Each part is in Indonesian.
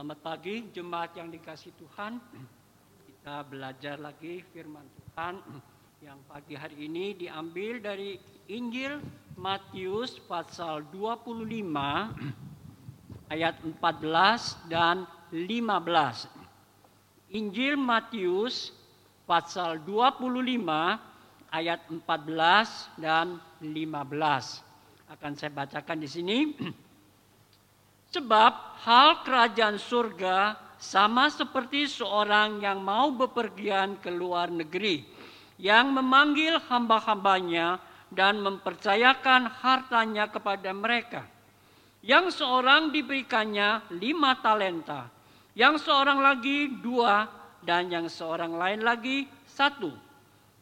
Selamat pagi jemaat yang dikasih Tuhan. Kita belajar lagi firman Tuhan yang pagi hari ini diambil dari Injil Matius pasal 25 ayat 14 dan 15. Injil Matius pasal 25 ayat 14 dan 15. Akan saya bacakan di sini. Sebab hal kerajaan surga sama seperti seorang yang mau bepergian ke luar negeri, yang memanggil hamba-hambanya dan mempercayakan hartanya kepada mereka. Yang seorang diberikannya lima talenta, yang seorang lagi dua, dan yang seorang lain lagi satu.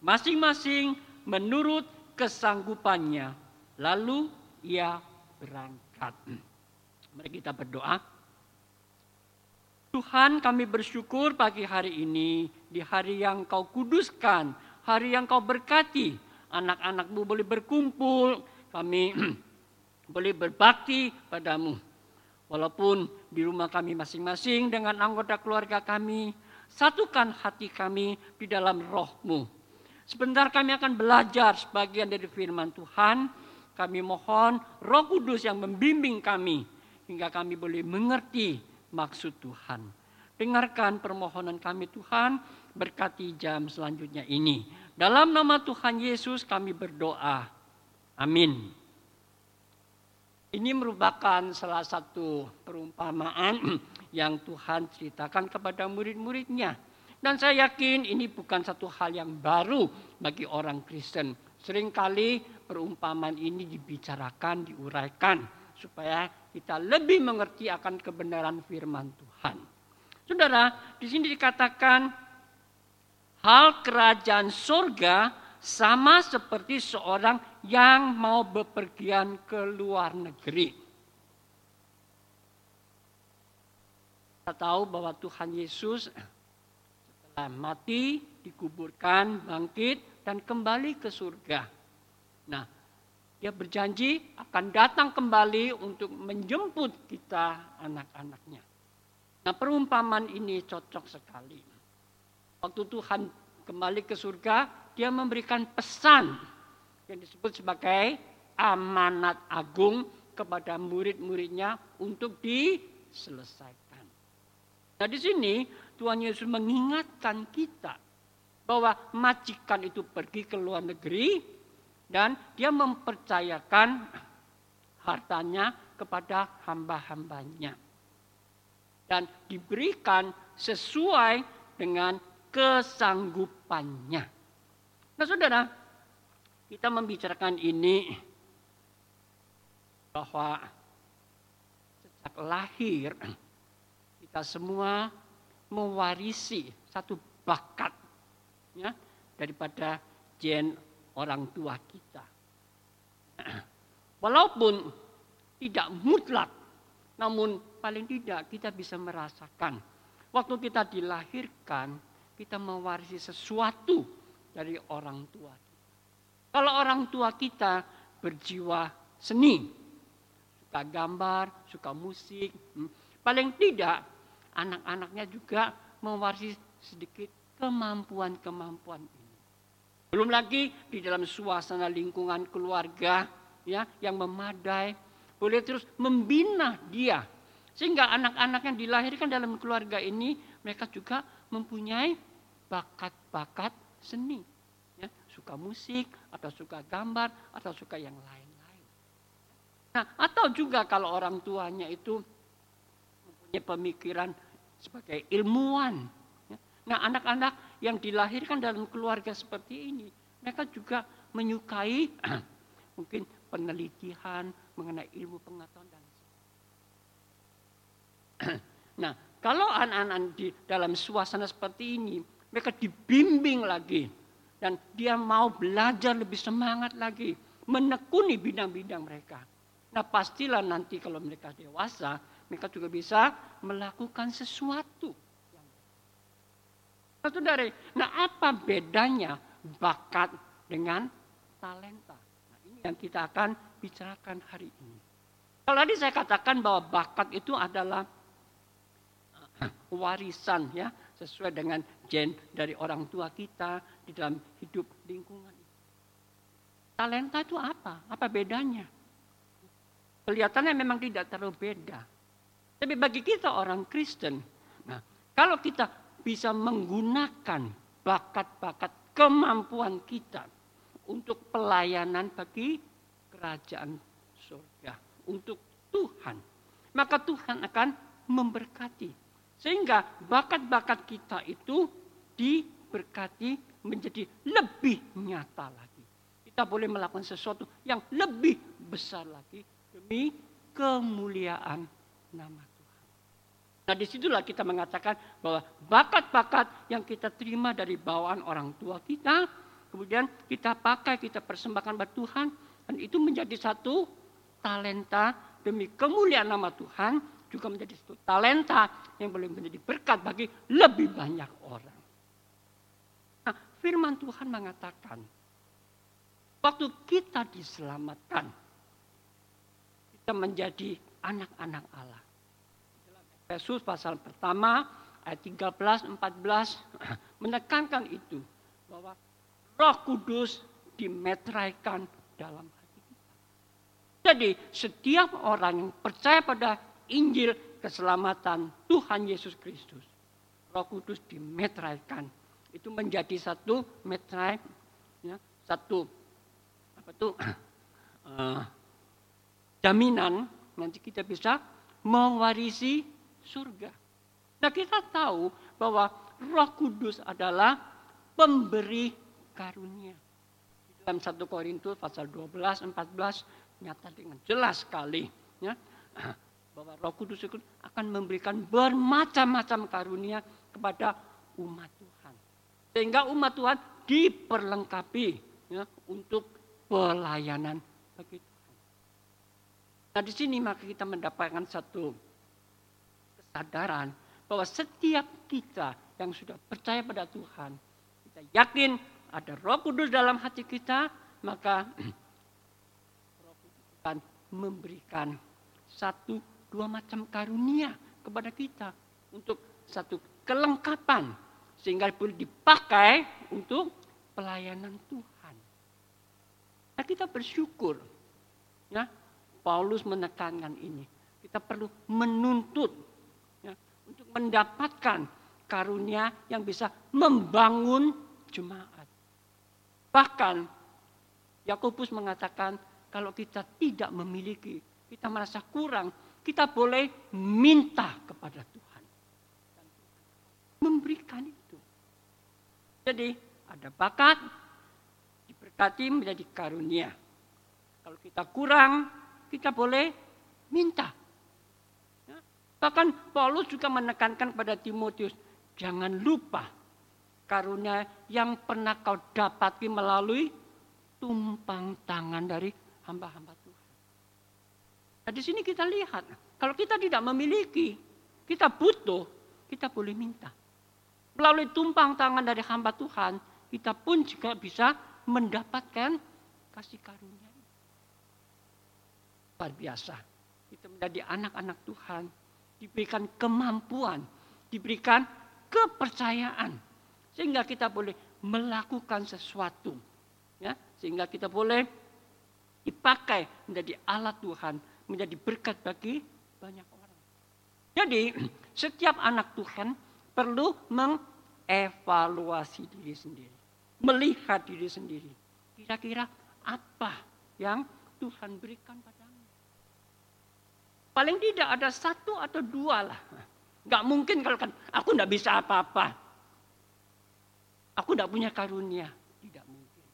Masing-masing menurut kesanggupannya. Lalu ia berangkat. Mari kita berdoa. Tuhan kami bersyukur pagi hari ini, di hari yang kau kuduskan, hari yang kau berkati. Anak-anakmu boleh berkumpul, kami boleh berbakti padamu. Walaupun di rumah kami masing-masing dengan anggota keluarga kami, satukan hati kami di dalam rohmu. Sebentar kami akan belajar sebagian dari firman Tuhan. Kami mohon roh kudus yang membimbing kami hingga kami boleh mengerti maksud Tuhan. Dengarkan permohonan kami Tuhan, berkati jam selanjutnya ini. Dalam nama Tuhan Yesus kami berdoa. Amin. Ini merupakan salah satu perumpamaan yang Tuhan ceritakan kepada murid-muridnya. Dan saya yakin ini bukan satu hal yang baru bagi orang Kristen. Seringkali perumpamaan ini dibicarakan, diuraikan supaya kita lebih mengerti akan kebenaran firman Tuhan. Saudara, di sini dikatakan hal kerajaan surga sama seperti seorang yang mau bepergian ke luar negeri. Kita tahu bahwa Tuhan Yesus setelah mati, dikuburkan, bangkit, dan kembali ke surga. Nah, dia berjanji akan datang kembali untuk menjemput kita anak-anaknya. Nah perumpamaan ini cocok sekali. Waktu Tuhan kembali ke surga, dia memberikan pesan yang disebut sebagai amanat agung kepada murid-muridnya untuk diselesaikan. Nah di sini Tuhan Yesus mengingatkan kita bahwa majikan itu pergi ke luar negeri dan dia mempercayakan hartanya kepada hamba-hambanya. Dan diberikan sesuai dengan kesanggupannya. Nah saudara, kita membicarakan ini bahwa sejak lahir kita semua mewarisi satu bakat ya, daripada gen orang tua kita. Walaupun tidak mutlak, namun paling tidak kita bisa merasakan. Waktu kita dilahirkan, kita mewarisi sesuatu dari orang tua kita. Kalau orang tua kita berjiwa seni, suka gambar, suka musik, hmm, paling tidak anak-anaknya juga mewarisi sedikit kemampuan-kemampuan belum lagi di dalam suasana lingkungan keluarga ya yang memadai boleh terus membina dia. Sehingga anak-anak yang dilahirkan dalam keluarga ini mereka juga mempunyai bakat-bakat seni ya. Suka musik atau suka gambar atau suka yang lain-lain. Nah atau juga kalau orang tuanya itu mempunyai pemikiran sebagai ilmuwan Nah anak-anak yang dilahirkan dalam keluarga seperti ini, mereka juga menyukai mungkin penelitian mengenai ilmu pengetahuan dan Nah, kalau anak-anak di dalam suasana seperti ini, mereka dibimbing lagi dan dia mau belajar lebih semangat lagi, menekuni bidang-bidang mereka. Nah, pastilah nanti kalau mereka dewasa, mereka juga bisa melakukan sesuatu Saudara, nah apa bedanya bakat dengan talenta? Nah, ini yang kita akan bicarakan hari ini. Kalau tadi saya katakan bahwa bakat itu adalah warisan ya sesuai dengan gen dari orang tua kita di dalam hidup lingkungan. Talenta itu apa? Apa bedanya? Kelihatannya memang tidak terlalu beda. Tapi bagi kita orang Kristen, nah kalau kita bisa menggunakan bakat-bakat kemampuan kita untuk pelayanan bagi kerajaan surga, untuk Tuhan, maka Tuhan akan memberkati. Sehingga bakat-bakat kita itu diberkati menjadi lebih nyata lagi. Kita boleh melakukan sesuatu yang lebih besar lagi demi kemuliaan nama. Nah di situlah kita mengatakan bahwa bakat-bakat yang kita terima dari bawaan orang tua kita, kemudian kita pakai, kita persembahkan buat Tuhan, dan itu menjadi satu talenta demi kemuliaan nama Tuhan, juga menjadi satu talenta yang boleh menjadi berkat bagi lebih banyak orang. Nah, firman Tuhan mengatakan, waktu kita diselamatkan, kita menjadi anak-anak Allah. Efesus pasal pertama ayat 13 14 menekankan itu bahwa Roh Kudus dimetraikan dalam hati kita. Jadi setiap orang yang percaya pada Injil keselamatan Tuhan Yesus Kristus. Roh Kudus dimetraikan. Itu menjadi satu metrai, ya, satu apa tuh uh, jaminan nanti kita bisa mewarisi surga. Nah kita tahu bahwa Roh Kudus adalah pemberi karunia. Dalam 1 Korintus pasal 12 14 nyata dengan jelas sekali ya bahwa Roh Kudus itu akan memberikan bermacam-macam karunia kepada umat Tuhan. Sehingga umat Tuhan diperlengkapi ya, untuk pelayanan bagi Tuhan. Nah di sini maka kita mendapatkan satu kesadaran bahwa setiap kita yang sudah percaya pada Tuhan, kita yakin ada Roh Kudus dalam hati kita, maka Roh Kudus akan memberikan satu dua macam karunia kepada kita untuk satu kelengkapan sehingga boleh dipakai untuk pelayanan Tuhan. Nah, kita bersyukur ya Paulus menekankan ini. Kita perlu menuntut untuk mendapatkan karunia yang bisa membangun jemaat. Bahkan Yakobus mengatakan kalau kita tidak memiliki, kita merasa kurang, kita boleh minta kepada Tuhan. Memberikan itu. Jadi ada bakat, diberkati menjadi karunia. Kalau kita kurang, kita boleh minta. Bahkan Paulus juga menekankan kepada Timotius, jangan lupa karunia yang pernah kau dapati melalui tumpang tangan dari hamba-hamba Tuhan. Nah, di sini kita lihat, kalau kita tidak memiliki, kita butuh, kita boleh minta. Melalui tumpang tangan dari hamba Tuhan, kita pun juga bisa mendapatkan kasih karunia. Luar biasa. Kita menjadi anak-anak Tuhan, diberikan kemampuan, diberikan kepercayaan. Sehingga kita boleh melakukan sesuatu. ya Sehingga kita boleh dipakai menjadi alat Tuhan menjadi berkat bagi banyak orang. Jadi setiap anak Tuhan perlu mengevaluasi diri sendiri. Melihat diri sendiri. Kira-kira apa yang Tuhan berikan padamu. Paling tidak ada satu atau dua lah. Gak mungkin kalau kan aku tidak bisa apa-apa. Aku tidak punya karunia. Tidak mungkin.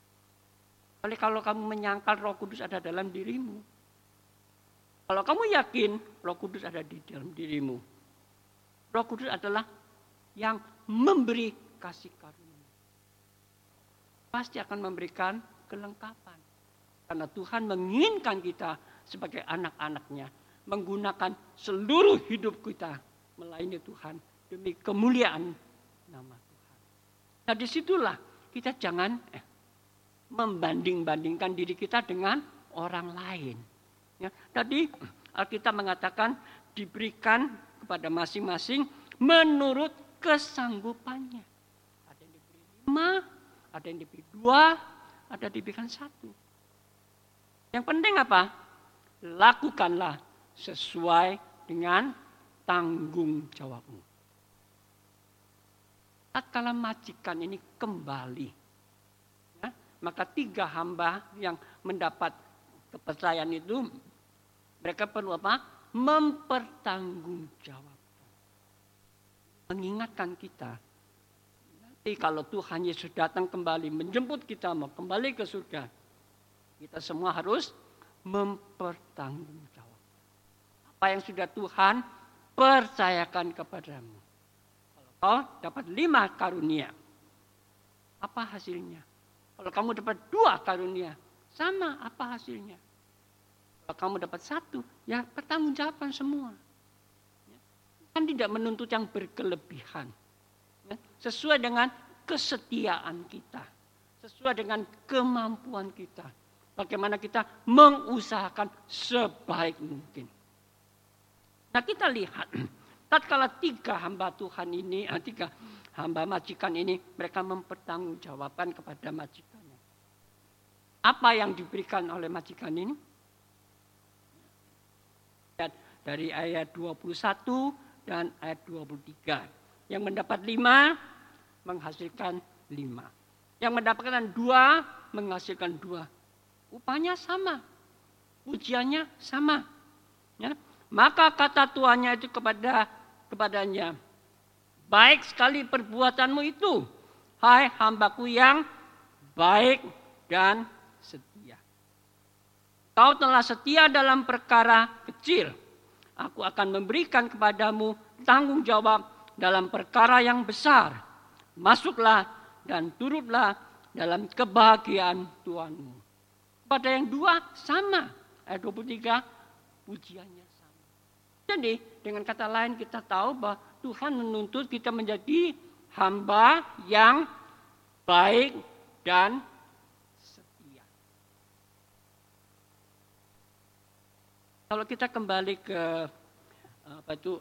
Oleh kalau kamu menyangkal roh kudus ada dalam dirimu. Kalau kamu yakin Roh Kudus ada di dalam dirimu, Roh Kudus adalah yang memberi kasih karunia. Pasti akan memberikan kelengkapan. Karena Tuhan menginginkan kita sebagai anak-anaknya menggunakan seluruh hidup kita melayani Tuhan demi kemuliaan nama Tuhan. Nah di situlah kita jangan eh, membanding-bandingkan diri kita dengan orang lain. Ya, tadi Alkitab mengatakan diberikan kepada masing-masing menurut kesanggupannya. Ada yang diberi lima, ada yang diberi dua, ada yang diberikan satu. Yang penting apa? Lakukanlah sesuai dengan tanggung jawabmu. Tatkala majikan ini kembali, ya, maka tiga hamba yang mendapat kepercayaan itu, mereka perlu apa? Mempertanggungjawabkan. Mengingatkan kita, nanti kalau Tuhan Yesus datang kembali, menjemput kita mau kembali ke surga, kita semua harus mempertanggungjawabkan. Apa yang sudah Tuhan percayakan kepadamu. Kalau kau dapat lima karunia, apa hasilnya? Kalau kamu dapat dua karunia, sama apa hasilnya? Kalau kamu dapat satu, ya pertanggungjawaban semua. Kan tidak menuntut yang berkelebihan. Ya. Sesuai dengan kesetiaan kita. Sesuai dengan kemampuan kita. Bagaimana kita mengusahakan sebaik mungkin. Nah kita lihat, tatkala tiga hamba Tuhan ini, ah, tiga hamba majikan ini, mereka mempertanggungjawabkan kepada majikannya. Apa yang diberikan oleh majikan ini? Dari ayat 21 dan ayat 23. Yang mendapat lima, menghasilkan lima. Yang mendapatkan dua, menghasilkan dua. Upahnya sama. Ujiannya sama. Ya. Maka kata tuannya itu kepada kepadanya, baik sekali perbuatanmu itu, hai hambaku yang baik dan setia. Kau telah setia dalam perkara kecil. Aku akan memberikan kepadamu tanggung jawab dalam perkara yang besar. Masuklah dan turutlah dalam kebahagiaan Tuhanmu. Pada yang dua sama. Ayat 23, pujiannya jadi dengan kata lain kita tahu bahwa Tuhan menuntut kita menjadi hamba yang baik dan setia. Kalau kita kembali ke apa itu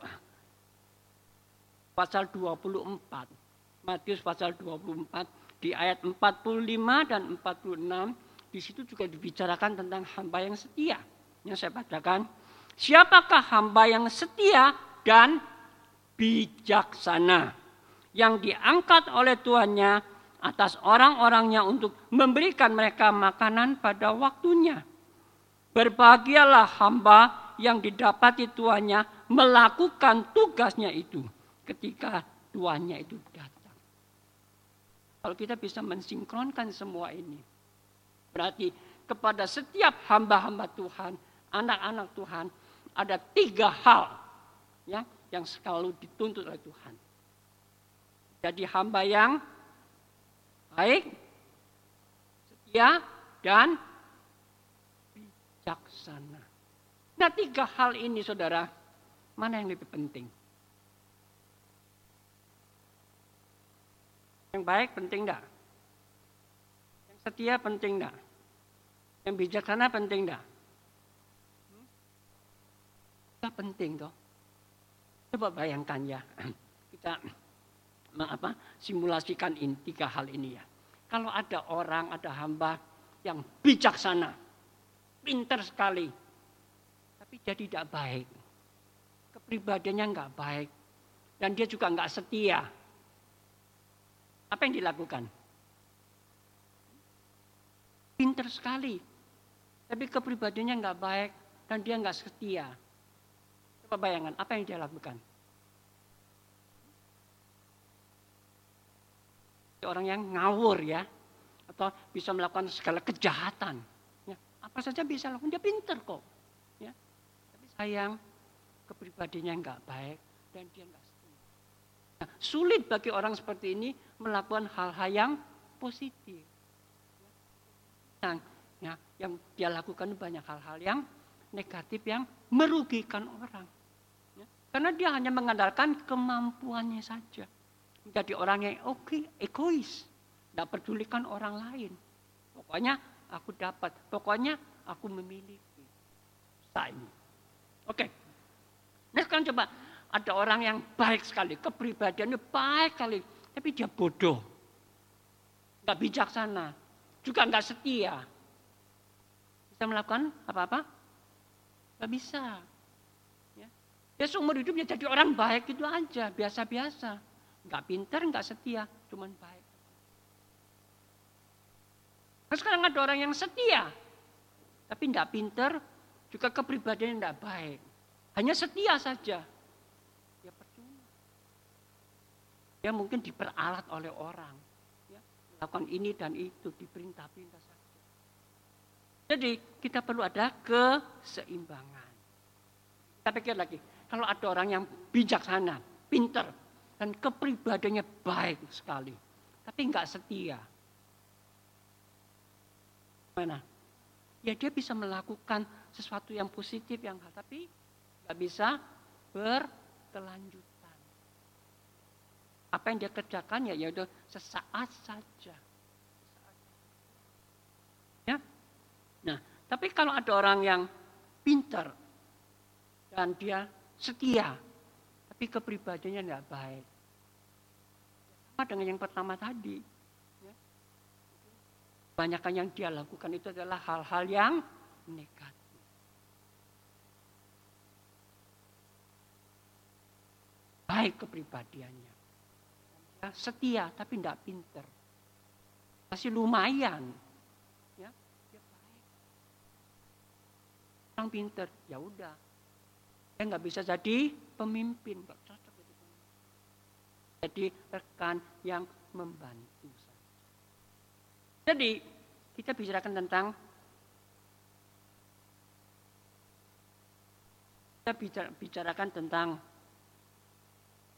pasal 24, Matius pasal 24 di ayat 45 dan 46 di situ juga dibicarakan tentang hamba yang setia. Yang saya bacakan Siapakah hamba yang setia dan bijaksana yang diangkat oleh tuannya atas orang-orangnya untuk memberikan mereka makanan pada waktunya. Berbahagialah hamba yang didapati tuannya melakukan tugasnya itu ketika tuannya itu datang. Kalau kita bisa mensinkronkan semua ini, berarti kepada setiap hamba-hamba Tuhan, anak-anak Tuhan, ada tiga hal ya, yang selalu dituntut oleh Tuhan. Jadi hamba yang baik, setia, dan bijaksana. Nah tiga hal ini saudara, mana yang lebih penting? Yang baik penting enggak? Yang setia penting enggak? Yang bijaksana penting enggak? Kita penting toh. Coba bayangkan ya, kita apa simulasikan ini tiga hal ini ya. Kalau ada orang, ada hamba yang bijaksana, pinter sekali, tapi jadi tidak baik, kepribadiannya nggak baik, dan dia juga nggak setia. Apa yang dilakukan? Pinter sekali, tapi kepribadiannya nggak baik dan dia nggak setia. Coba apa yang dia lakukan? Orang yang ngawur ya, atau bisa melakukan segala kejahatan. Ya, apa saja bisa lakukan, dia pinter kok. Ya. Tapi sayang, kepribadiannya nggak baik dan dia nggak setia. Nah, sulit bagi orang seperti ini melakukan hal-hal yang positif. Yang, ya, yang dia lakukan banyak hal-hal yang negatif yang merugikan orang. Karena dia hanya mengandalkan kemampuannya saja. Menjadi orang yang oke, okay, egois. Tidak pedulikan orang lain. Pokoknya aku dapat. Pokoknya aku memiliki. Saya. Oke. Okay. Nah sekarang coba. ada orang yang baik sekali, kepribadiannya baik sekali, tapi dia bodoh. Nggak bijaksana, juga nggak setia. Bisa melakukan apa-apa? Nggak bisa. Ya. Dia seumur hidupnya jadi orang baik itu aja, biasa-biasa. Nggak pinter, nggak setia, cuman baik. Nah, sekarang ada orang yang setia, tapi nggak pinter, juga kepribadiannya nggak baik. Hanya setia saja, Dia mungkin diperalat oleh orang. Ya, melakukan ini dan itu, diperintah-perintah saja. Jadi kita perlu ada keseimbangan. Kita pikir lagi, kalau ada orang yang bijaksana, pinter, dan kepribadiannya baik sekali, tapi nggak setia. Mana? Ya dia bisa melakukan sesuatu yang positif yang hal, tapi nggak bisa berkelanjutan. Apa yang dia kerjakan ya ya sesaat saja. Ya. Nah, tapi kalau ada orang yang pintar dan dia setia, tapi kepribadiannya tidak baik. Sama dengan yang pertama tadi. Ya. Banyakkan yang dia lakukan itu adalah hal-hal yang negatif. Baik kepribadiannya setia tapi tidak pinter. Masih lumayan. Ya, dia. Orang pinter, ya udah. Dia nggak bisa jadi pemimpin, nggak cocok jadi pemimpin. Jadi rekan yang membantu Jadi kita bicarakan tentang kita bicara, bicarakan tentang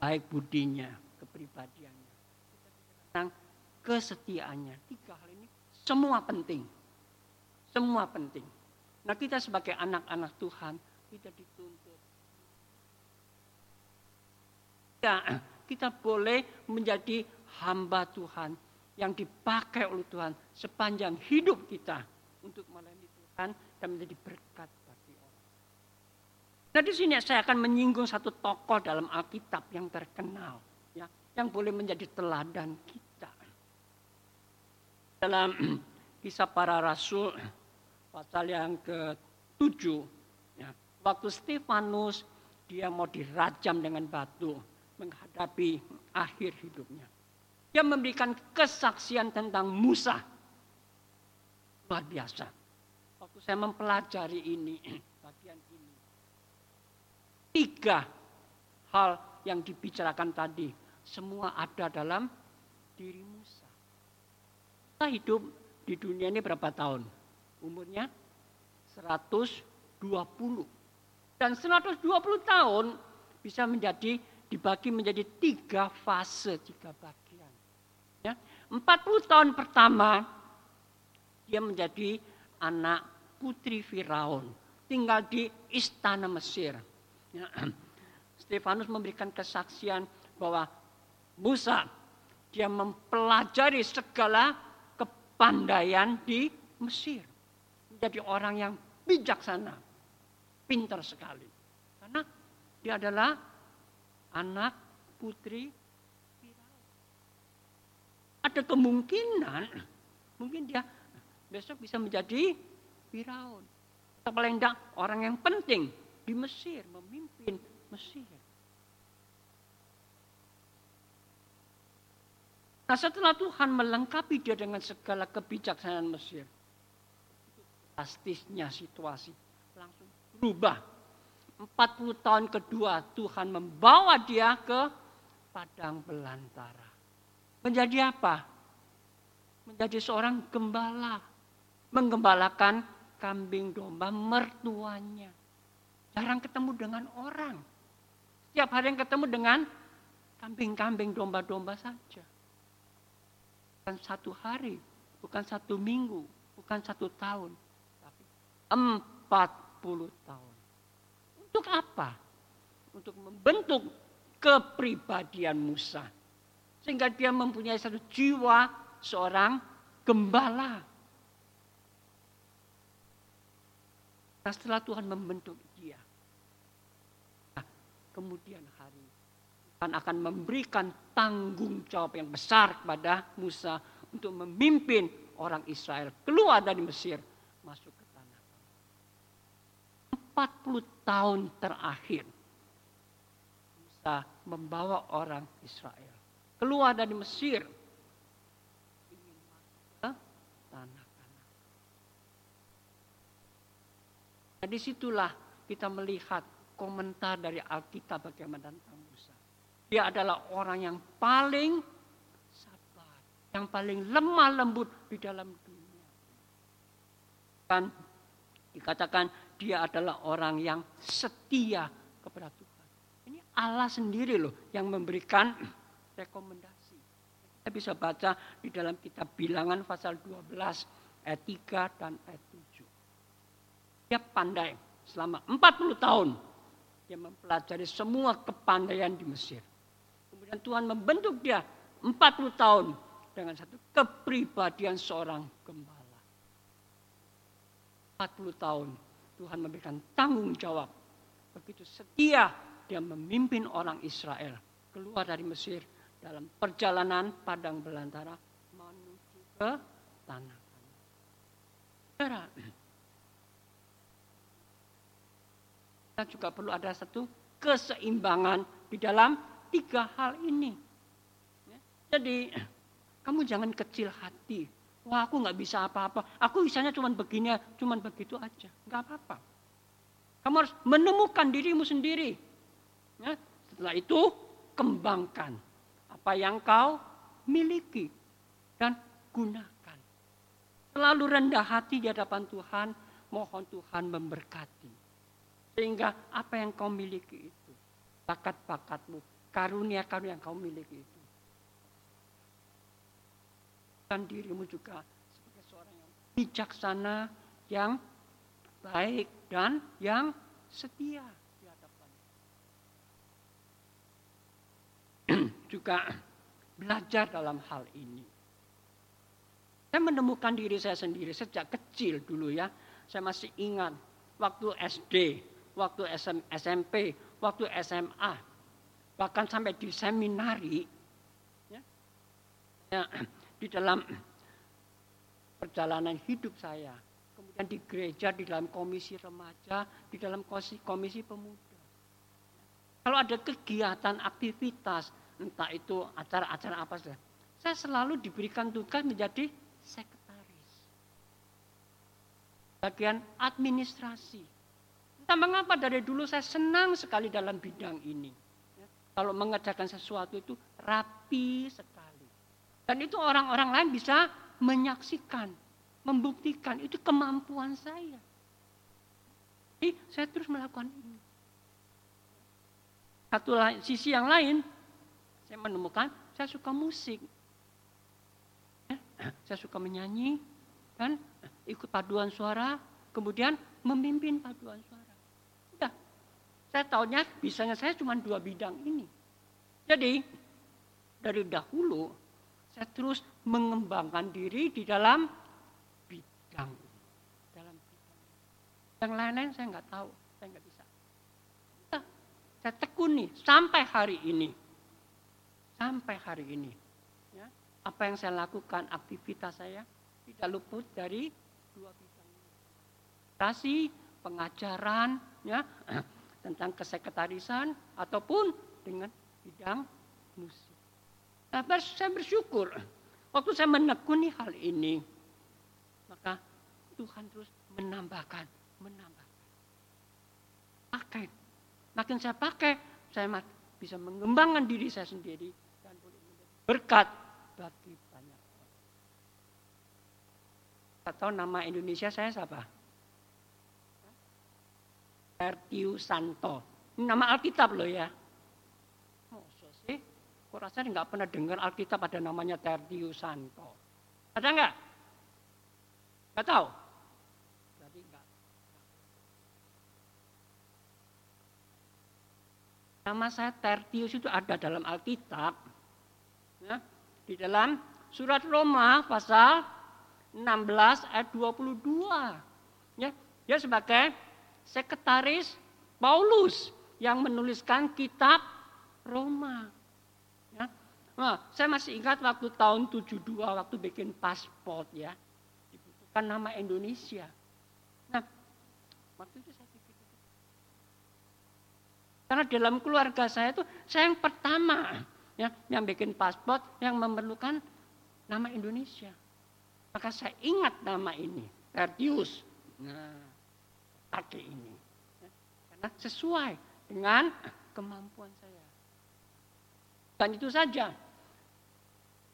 baik budinya, kepribadiannya. Tentang kesetiaannya. Tiga hal ini semua penting. Semua penting. Nah kita sebagai anak-anak Tuhan, kita dituntut. Ya, kita boleh menjadi hamba Tuhan yang dipakai oleh Tuhan sepanjang hidup kita untuk melayani Tuhan dan menjadi berkat bagi orang. Nah di sini saya akan menyinggung satu tokoh dalam Alkitab yang terkenal yang boleh menjadi teladan kita. Dalam kisah para rasul pasal yang ke-7 ya, waktu Stefanus dia mau dirajam dengan batu menghadapi akhir hidupnya. Dia memberikan kesaksian tentang Musa. Luar biasa. Waktu saya mempelajari ini, bagian ini. Tiga hal yang dibicarakan tadi semua ada dalam diri Musa. Kita hidup di dunia ini berapa tahun? Umurnya 120. Dan 120 tahun bisa menjadi dibagi menjadi tiga fase, tiga bagian. Ya, 40 tahun pertama dia menjadi anak putri Firaun, tinggal di istana Mesir. Ya, Stefanus memberikan kesaksian bahwa Musa. Dia mempelajari segala kepandaian di Mesir. Menjadi orang yang bijaksana. Pintar sekali. Karena dia adalah anak putri Ada kemungkinan mungkin dia besok bisa menjadi Firaun. Atau paling orang yang penting di Mesir, memimpin Mesir. Nah setelah Tuhan melengkapi dia dengan segala kebijaksanaan Mesir. Drastisnya situasi langsung berubah. 40 tahun kedua Tuhan membawa dia ke padang belantara. Menjadi apa? Menjadi seorang gembala. Menggembalakan kambing domba mertuanya. Jarang ketemu dengan orang. Setiap hari yang ketemu dengan kambing-kambing domba-domba saja bukan satu hari, bukan satu minggu, bukan satu tahun, tapi empat puluh tahun. Untuk apa? Untuk membentuk kepribadian Musa. Sehingga dia mempunyai satu jiwa seorang gembala. Nah, setelah Tuhan membentuk dia. Nah, kemudian hari Tuhan akan memberikan tanggung jawab yang besar kepada Musa untuk memimpin orang Israel keluar dari Mesir masuk ke tanah. 40 tahun terakhir Musa membawa orang Israel keluar dari Mesir ingin ke tanah kanan. Nah, di situlah kita melihat komentar dari Alkitab bagaimana tentang Musa. Dia adalah orang yang paling sabar, yang paling lemah lembut di dalam dunia. Kan dikatakan dia adalah orang yang setia kepada Tuhan. Ini Allah sendiri loh yang memberikan rekomendasi. Kita bisa baca di dalam kitab bilangan pasal 12 ayat 3 dan ayat 7. Dia pandai selama 40 tahun dia mempelajari semua kepandaian di Mesir. Kemudian Tuhan membentuk dia 40 tahun dengan satu kepribadian seorang gembala. 40 tahun Tuhan memberikan tanggung jawab. Begitu setia dia memimpin orang Israel keluar dari Mesir dalam perjalanan padang belantara menuju ke tanah. Saudara, kita juga perlu ada satu keseimbangan di dalam tiga hal ini. Ya, jadi kamu jangan kecil hati. Wah aku nggak bisa apa-apa. Aku bisanya cuma begini, cuma begitu aja. Nggak apa-apa. Kamu harus menemukan dirimu sendiri. Ya, setelah itu kembangkan apa yang kau miliki dan gunakan. Selalu rendah hati di hadapan Tuhan, mohon Tuhan memberkati. Sehingga apa yang kau miliki itu, bakat-bakatmu, karunia-karunia yang kau miliki itu. Dan dirimu juga sebagai seorang yang bijaksana, yang baik dan yang setia di hadapan. juga belajar dalam hal ini. Saya menemukan diri saya sendiri sejak kecil dulu ya. Saya masih ingat waktu SD waktu SM, SMP, waktu SMA, bahkan sampai di seminari, ya, ya, di dalam perjalanan hidup saya, kemudian di gereja, di dalam komisi remaja, di dalam komisi, komisi pemuda. Kalau ada kegiatan, aktivitas, entah itu acara-acara apa saja, saya selalu diberikan tugas menjadi sekretaris. Bagian administrasi. Entah mengapa dari dulu saya senang sekali dalam bidang ini. Kalau mengerjakan sesuatu itu rapi sekali. Dan itu orang-orang lain bisa menyaksikan, membuktikan itu kemampuan saya. Jadi saya terus melakukan ini. Satu sisi yang lain, saya menemukan saya suka musik. Ya, saya suka menyanyi dan ikut paduan suara, kemudian memimpin paduan suara. Saya tahunya bisanya saya cuma dua bidang ini. Jadi dari dahulu saya terus mengembangkan diri di dalam bidang dalam bidang. Yang lain-lain saya nggak tahu, saya nggak bisa. Saya tekuni sampai hari ini, sampai hari ini. Ya, apa yang saya lakukan, aktivitas saya tidak luput dari dua bidang. Tasi, pengajaran, ya, tentang kesekretarisan ataupun dengan bidang musik. Saya bersyukur waktu saya menekuni hal ini, maka Tuhan terus menambahkan, menambahkan. Pakai. Makin saya pakai, saya bisa mengembangkan diri saya sendiri dan boleh berkat bagi banyak orang. Atau nama Indonesia saya siapa? Tertius Santo. Ini nama Alkitab loh ya. Kok rasanya nggak pernah dengar Alkitab ada namanya Tertius Santo. Ada nggak? Nggak tahu? Berarti nggak. Nama saya Tertius itu ada dalam Alkitab. Ya, di dalam surat Roma pasal 16 ayat 22. Ya, dia sebagai sekretaris Paulus yang menuliskan kitab Roma. Nah, saya masih ingat waktu tahun 72 waktu bikin paspor ya. Dibutuhkan nama Indonesia. Nah, waktu itu saya pikir karena dalam keluarga saya itu saya yang pertama ya yang bikin paspor yang memerlukan nama Indonesia. Maka saya ingat nama ini, Tertius. Nah, pakai ini. Ya, karena sesuai dengan kemampuan saya. Dan itu saja.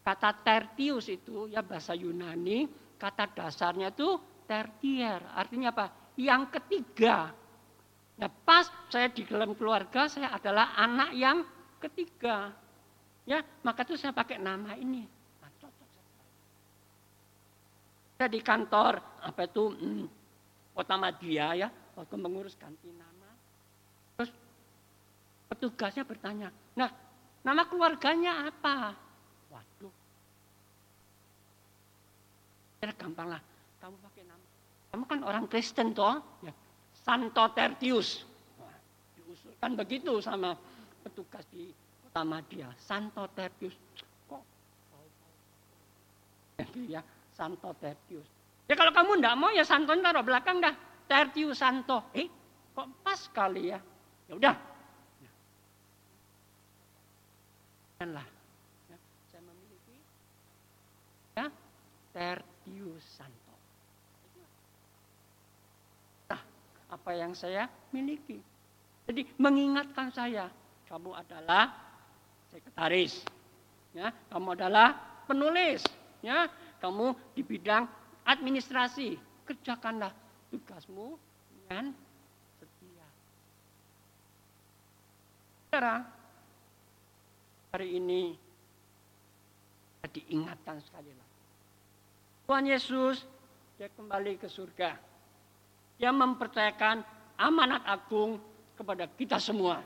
Kata tertius itu ya bahasa Yunani, kata dasarnya itu tertier. Artinya apa? Yang ketiga. Nah pas saya di dalam keluarga, saya adalah anak yang ketiga. Ya, maka itu saya pakai nama ini. Nah, Saya di kantor, apa itu, hmm, kota Madia ya, waktu mengurus ganti nama. Terus petugasnya bertanya, nah nama keluarganya apa? Kira gampang lah, kamu pakai nama. Kamu kan orang Kristen toh, ya. Santo Tertius. Wah, diusulkan begitu sama petugas di kota Madia. Santo Tertius. Kok? Ya, Santo Tertius. Ya kalau kamu enggak mau ya Santo taruh belakang dah. Tertius Santo. Eh, kok pas kali ya? Ya udah. Lah. Ya, saya memiliki ya, Tertius Santo. Nah, apa yang saya miliki. Jadi mengingatkan saya, kamu adalah sekretaris, ya, kamu adalah penulis, ya, kamu di bidang administrasi, kerjakanlah tugasmu dengan setia. Saudara, hari ini diingatkan sekali lagi. Tuhan Yesus dia kembali ke surga. Dia mempercayakan amanat agung kepada kita semua.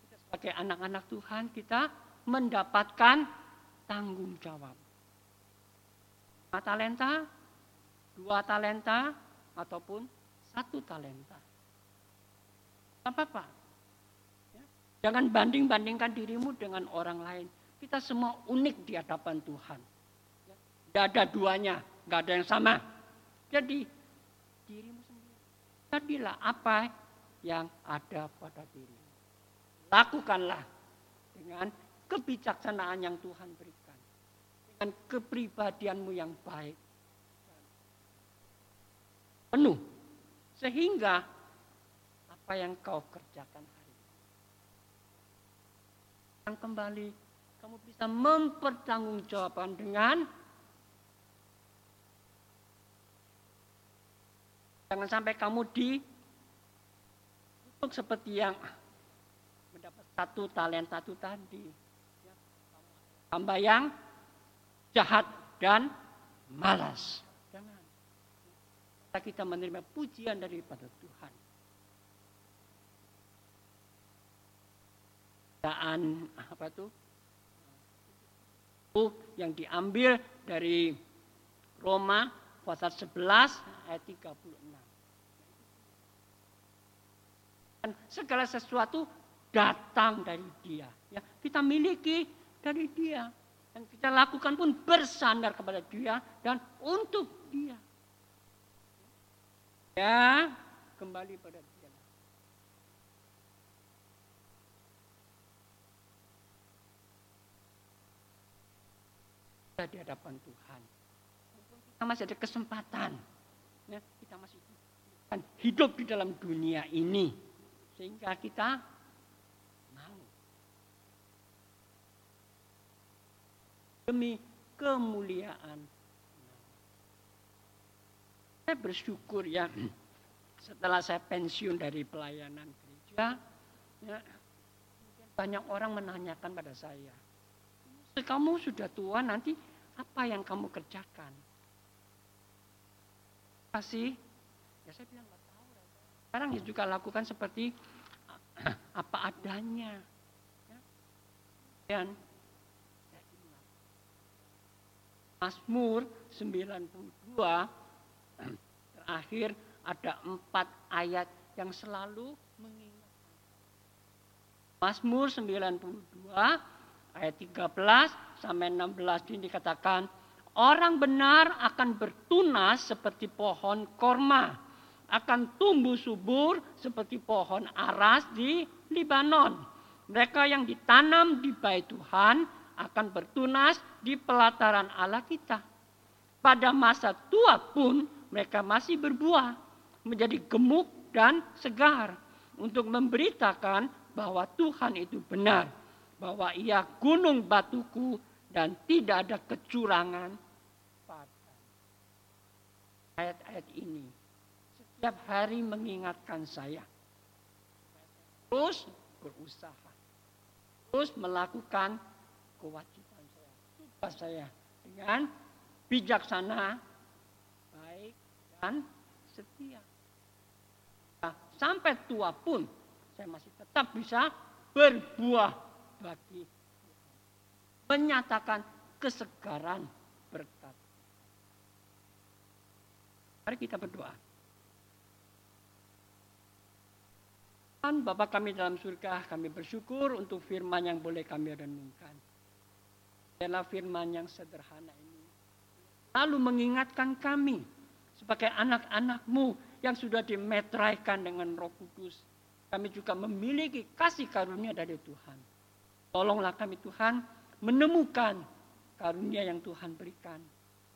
Kita sebagai anak-anak Tuhan kita mendapatkan tanggung jawab talenta, dua talenta, ataupun satu talenta. Apa-apa. Ya. Jangan banding-bandingkan dirimu dengan orang lain. Kita semua unik di hadapan Tuhan. Tidak ada duanya, nggak ada yang sama. Jadi dirimu sendiri. Jadilah apa yang ada pada dirimu. Lakukanlah dengan kebijaksanaan yang Tuhan berikan dengan kepribadianmu yang baik. Penuh. Sehingga apa yang kau kerjakan hari ini. Yang kembali kamu bisa mempertanggungjawabkan dengan jangan sampai kamu di untuk seperti yang mendapat satu talenta itu tadi. Hamba yang jahat dan malas. Jangan. Kita menerima pujian daripada Tuhan. Dan apa itu? yang diambil dari Roma pasal 11 ayat 36. Dan segala sesuatu datang dari dia. Ya, kita miliki dari dia. Yang kita lakukan pun bersandar kepada dia dan untuk dia. Ya, kembali pada dia. Di hadapan Tuhan. Kita masih ada kesempatan. Ya, kita masih hidup di dalam dunia ini. Sehingga kita demi kemuliaan. Saya bersyukur ya setelah saya pensiun dari pelayanan gereja, ya, banyak orang menanyakan pada saya, kamu sudah tua nanti apa yang kamu kerjakan? Kasih, ya saya bilang nggak tahu. Sekarang ya juga lakukan seperti apa adanya. Ya. Dan Mazmur 92 terakhir ada empat ayat yang selalu mengingatkan Mazmur 92 ayat 13 sampai 16 ini dikatakan orang benar akan bertunas seperti pohon korma, akan tumbuh subur seperti pohon aras di Libanon. Mereka yang ditanam di bait Tuhan akan bertunas di pelataran Allah kita. Pada masa tua pun mereka masih berbuah, menjadi gemuk dan segar untuk memberitakan bahwa Tuhan itu benar, bahwa Ia gunung batuku dan tidak ada kecurangan pada ayat-ayat ini. Setiap hari mengingatkan saya terus berusaha, terus melakukan kewajiban saya, tugas saya dengan bijaksana, baik dan setia. Nah, sampai tua pun saya masih tetap bisa berbuah bagi Menyatakan kesegaran berkat. Mari kita berdoa. Tuhan Bapak kami dalam surga, kami bersyukur untuk firman yang boleh kami renungkan. Adalah firman yang sederhana ini. Lalu mengingatkan kami sebagai anak-anakmu yang sudah dimetraikan dengan roh kudus. Kami juga memiliki kasih karunia dari Tuhan. Tolonglah kami Tuhan menemukan karunia yang Tuhan berikan.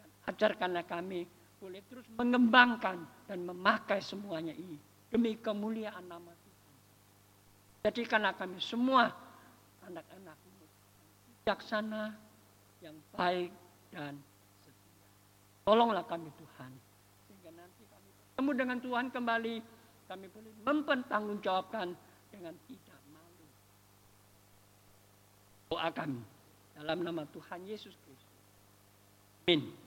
Dan ajarkanlah kami boleh terus mengembangkan dan memakai semuanya ini. Demi kemuliaan nama Tuhan. Jadikanlah kami semua anak-anakmu bijaksana, yang baik dan setia. Tolonglah kami Tuhan. Sehingga nanti kami bertemu dengan Tuhan kembali. Kami boleh mempertanggungjawabkan dengan tidak malu. Doa kami dalam nama Tuhan Yesus Kristus. Amin.